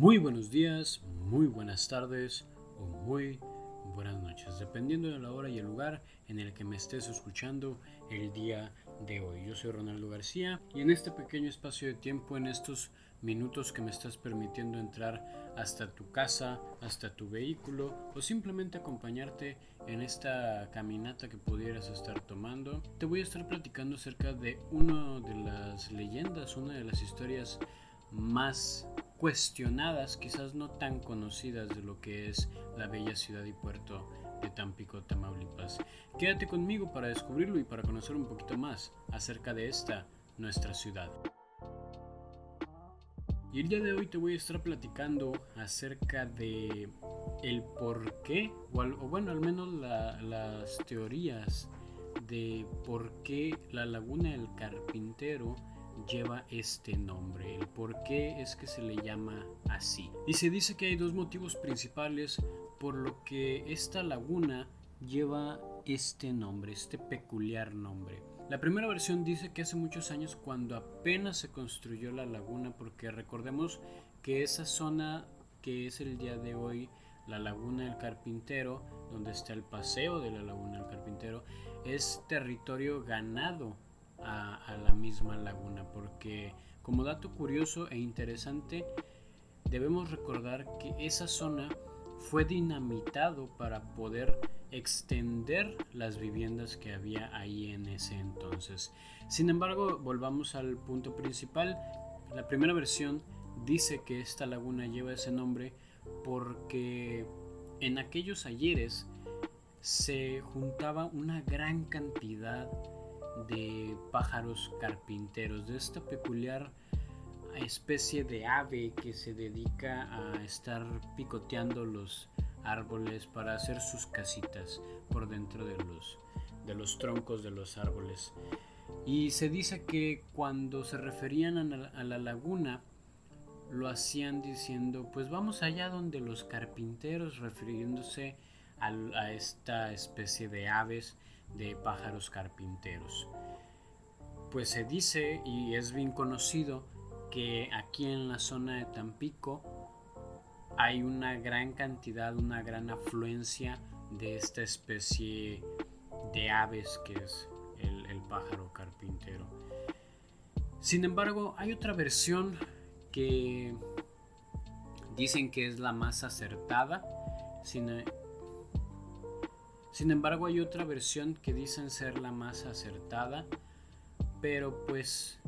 Muy buenos días, muy buenas tardes o muy buenas noches, dependiendo de la hora y el lugar en el que me estés escuchando el día de hoy. Yo soy Ronaldo García y en este pequeño espacio de tiempo, en estos minutos que me estás permitiendo entrar hasta tu casa, hasta tu vehículo o simplemente acompañarte en esta caminata que pudieras estar tomando, te voy a estar platicando acerca de una de las leyendas, una de las historias más cuestionadas, quizás no tan conocidas de lo que es la bella ciudad y puerto de Tampico, Tamaulipas. Quédate conmigo para descubrirlo y para conocer un poquito más acerca de esta, nuestra ciudad. Y el día de hoy te voy a estar platicando acerca de el por qué, o, bueno, al menos las teorías de por qué la laguna del carpintero lleva este nombre, el por qué es que se le llama así. Y se dice que hay dos motivos principales por lo que esta laguna lleva este nombre, este peculiar nombre. La primera versión dice que hace muchos años cuando apenas se construyó la laguna, porque recordemos que esa zona que es el día de hoy la laguna del carpintero, donde está el paseo de la laguna del carpintero, es territorio ganado a, la misma laguna, porque como dato curioso e interesante, debemos recordar que esa zona fue dinamitado para poder extender las viviendas que había ahí en ese entonces. Sin embargo, volvamos al punto principal. La primera versión dice que esta laguna lleva ese nombre porque en aquellos ayeres se juntaba una gran cantidad de pájaros carpinteros, de esta peculiar especie de ave que se dedica a estar picoteando los árboles para hacer sus casitas por dentro de los, de los troncos de los árboles. Y se dice que cuando se referían a la, laguna, lo hacían diciendo, pues vamos allá donde los carpinteros, refiriéndose a esta especie de aves de pájaros carpinteros. Pues se dice y es bien conocido que aquí en la zona de Tampico hay una gran cantidad, una gran afluencia de esta especie de aves que es el, pájaro carpintero. Sin embargo, hay otra versión que dicen que es la más acertada. Sin embargo, hay otra versión que dicen ser la más acertada. Pero pues,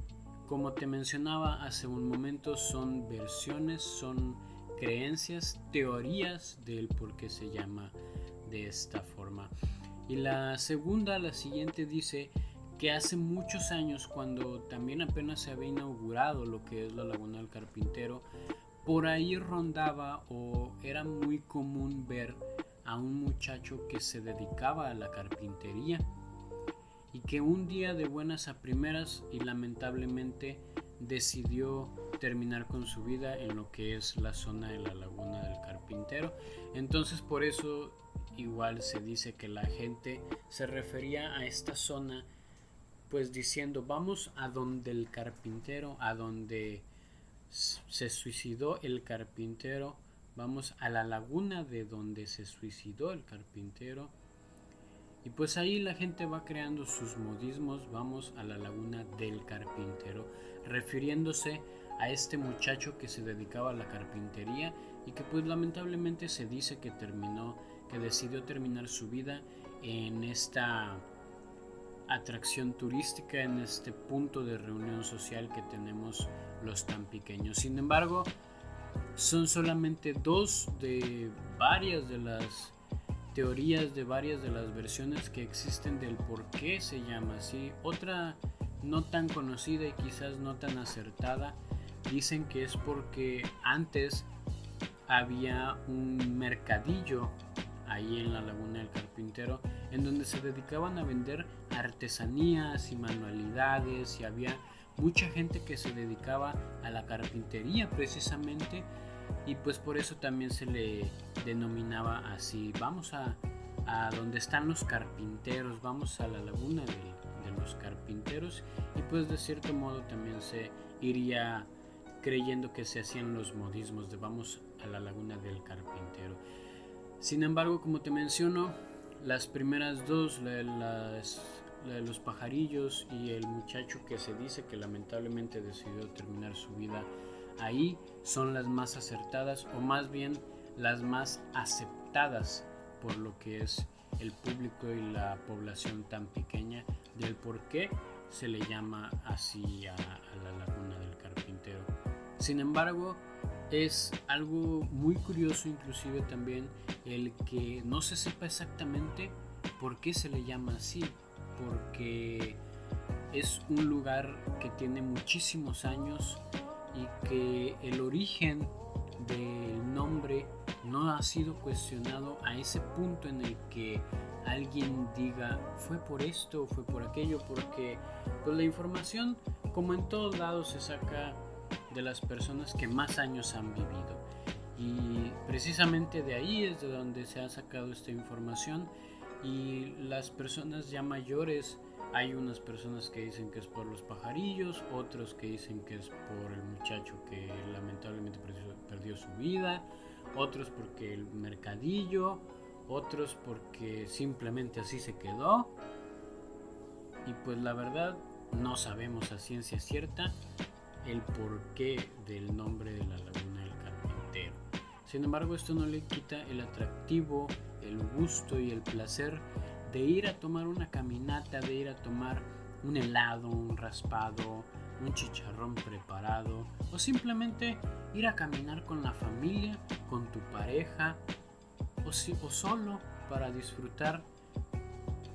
como te mencionaba hace un momento, son versiones, son creencias, teorías del por qué se llama de esta forma. Y la segunda, la siguiente, dice que hace muchos años, cuando también apenas se había inaugurado lo que es la Laguna del Carpintero, por ahí rondaba o era muy común ver a un muchacho que se dedicaba a la carpintería y que un día de buenas a primeras y lamentablemente decidió terminar con su vida en lo que es la zona de la laguna del carpintero. Entonces por eso igual se dice que la gente se refería a esta zona pues diciendo vamos a donde el carpintero, a donde se suicidó el carpintero, vamos a la laguna de donde se suicidó el carpintero y pues ahí la gente va creando sus modismos, vamos a la laguna del carpintero, refiriéndose a este muchacho que se dedicaba a la carpintería y que pues lamentablemente se dice que terminó, que decidió terminar su vida en esta atracción turística, en este punto de reunión social que tenemos los tan pequeños. Sin embargo, son solamente dos de varias de las teorías de varias de las versiones que existen del por qué se llama así. Otra no tan conocida y quizás no tan acertada dicen que es porque antes había un mercadillo ahí en la laguna del carpintero en donde se dedicaban a vender artesanías y manualidades y había mucha gente que se dedicaba a la carpintería precisamente y pues por eso también se le denominaba así. Vamos a, a donde están los carpinteros, vamos a la laguna de, de, los carpinteros y pues de cierto modo también se iría creyendo que se hacían los modismos de vamos a la laguna del carpintero. Sin embargo, como te menciono, las primeras dos, de los pajarillos y el muchacho que se dice que lamentablemente decidió terminar su vida ahí, son las más acertadas o más bien las más aceptadas por lo que es el público y la población tan pequeña del por qué se le llama así a, a la laguna del carpintero. Sin embargo, es algo muy curioso inclusive también el que no se sepa exactamente por qué se le llama así, porque es un lugar que tiene muchísimos años y que el origen del nombre no ha sido cuestionado a ese punto en el que alguien diga fue por esto o fue por aquello, porque pues la información como en todos lados se saca de las personas que más años han vivido. Y precisamente de ahí es de donde se ha sacado esta información y las personas ya mayores, hay unas personas que dicen que es por los pajarillos, otros que dicen que es por el muchacho que lamentablemente perdió, su vida, otros porque el mercadillo, otros porque simplemente así se quedó. Y pues la verdad no sabemos a ciencia cierta el porqué del nombre de la laguna del carpintero. Sin embargo, esto no le quita el atractivo, el gusto y el placer de ir a tomar una caminata, de ir a tomar un helado, un raspado, un chicharrón preparado o simplemente ir a caminar con la familia, con tu pareja o, si, o solo para disfrutar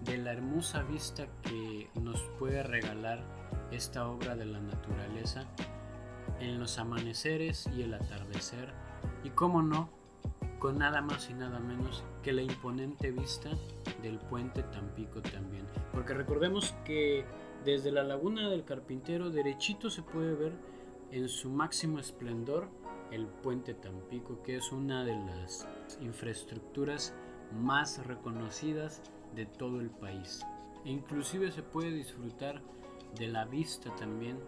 de la hermosa vista que nos puede regalar esta obra de la naturaleza en los amaneceres y el atardecer. Y cómo no con nada más y nada menos que la imponente vista del puente Tampico también. Porque recordemos que desde la laguna del carpintero derechito se puede ver en su máximo esplendor el puente Tampico que es una de las infraestructuras más reconocidas de todo el país. E inclusive se puede disfrutar de la vista también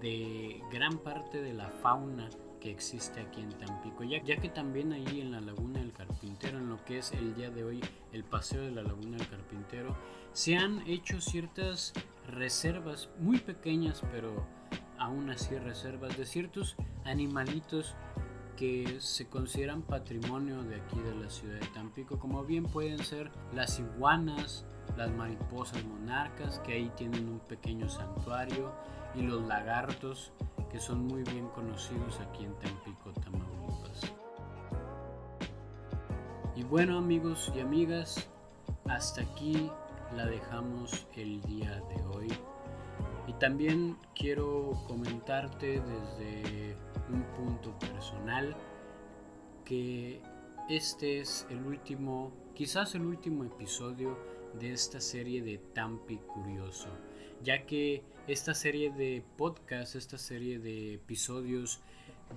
de gran parte de la fauna existe aquí en Tampico, ya, ya, que también ahí en la Laguna del Carpintero, en lo que es el día de hoy el paseo de la Laguna del Carpintero, se han hecho ciertas reservas muy pequeñas, pero aún así reservas de ciertos animalitos que se consideran patrimonio de aquí de la ciudad de Tampico, como bien pueden ser las iguanas, las mariposas monarcas, que ahí tienen un pequeño santuario, y los lagartos, son muy bien conocidos aquí en Tampico, Tamaulipas. Y bueno amigos y amigas, hasta aquí la dejamos el día de hoy. Y también quiero comentarte desde un punto personal que este es el último, quizás el último episodio de esta serie de Tampi Curioso, ya que esta serie de podcasts, esta serie de episodios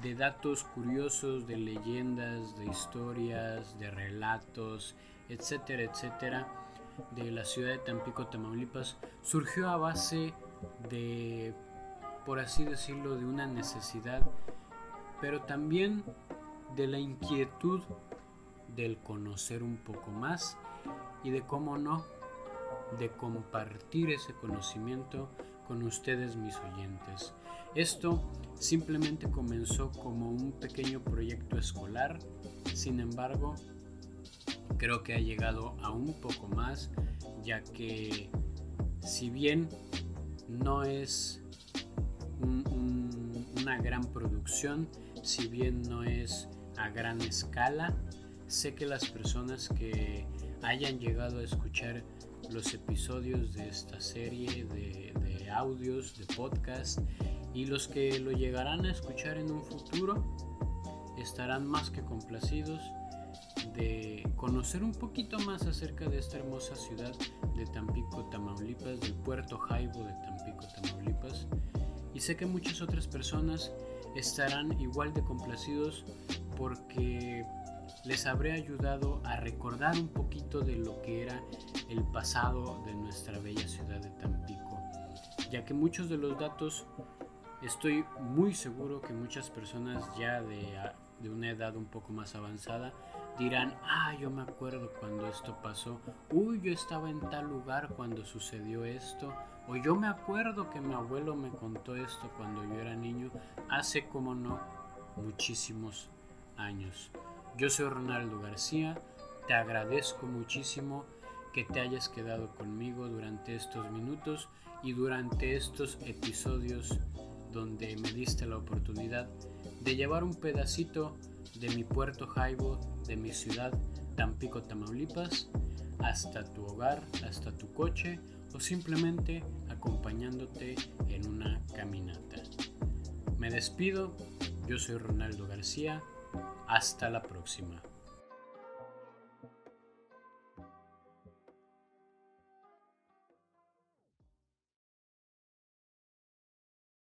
de datos curiosos, de leyendas, de historias, de relatos, etcétera, etcétera, de la ciudad de Tampico, Tamaulipas, surgió a base de, por así decirlo, de una necesidad, pero también de la inquietud del conocer un poco más y de cómo no, de compartir ese conocimiento con ustedes mis oyentes. Esto simplemente comenzó como un pequeño proyecto escolar, sin embargo, creo que ha llegado a un poco más, ya que si bien no es una gran producción, si bien no es a gran escala, sé que las personas que hayan llegado a escuchar los episodios de esta serie de, audios, de podcast y los que lo llegarán a escuchar en un futuro estarán más que complacidos de conocer un poquito más acerca de esta hermosa ciudad de Tampico, Tamaulipas, del puerto Jaibo de Tampico, Tamaulipas. Y sé que muchas otras personas estarán igual de complacidos porque les habré ayudado a recordar un poquito de lo que era el pasado de nuestra bella ciudad de Tampico, ya que muchos de los datos Estoy muy seguro que muchas personas ya de, una edad un poco más avanzada dirán, ah, yo me acuerdo cuando esto pasó, uy, yo estaba en tal lugar cuando sucedió esto, o yo me acuerdo que mi abuelo me contó esto cuando yo era niño, hace como no muchísimos años. Yo soy Ronaldo García, te agradezco muchísimo que te hayas quedado conmigo durante estos minutos y durante estos episodios donde me diste la oportunidad de llevar un pedacito de mi puerto Jaibo, de mi ciudad Tampico, Tamaulipas, hasta tu hogar, hasta tu coche o simplemente acompañándote en una caminata. Me despido, yo soy Ronaldo García, hasta la próxima.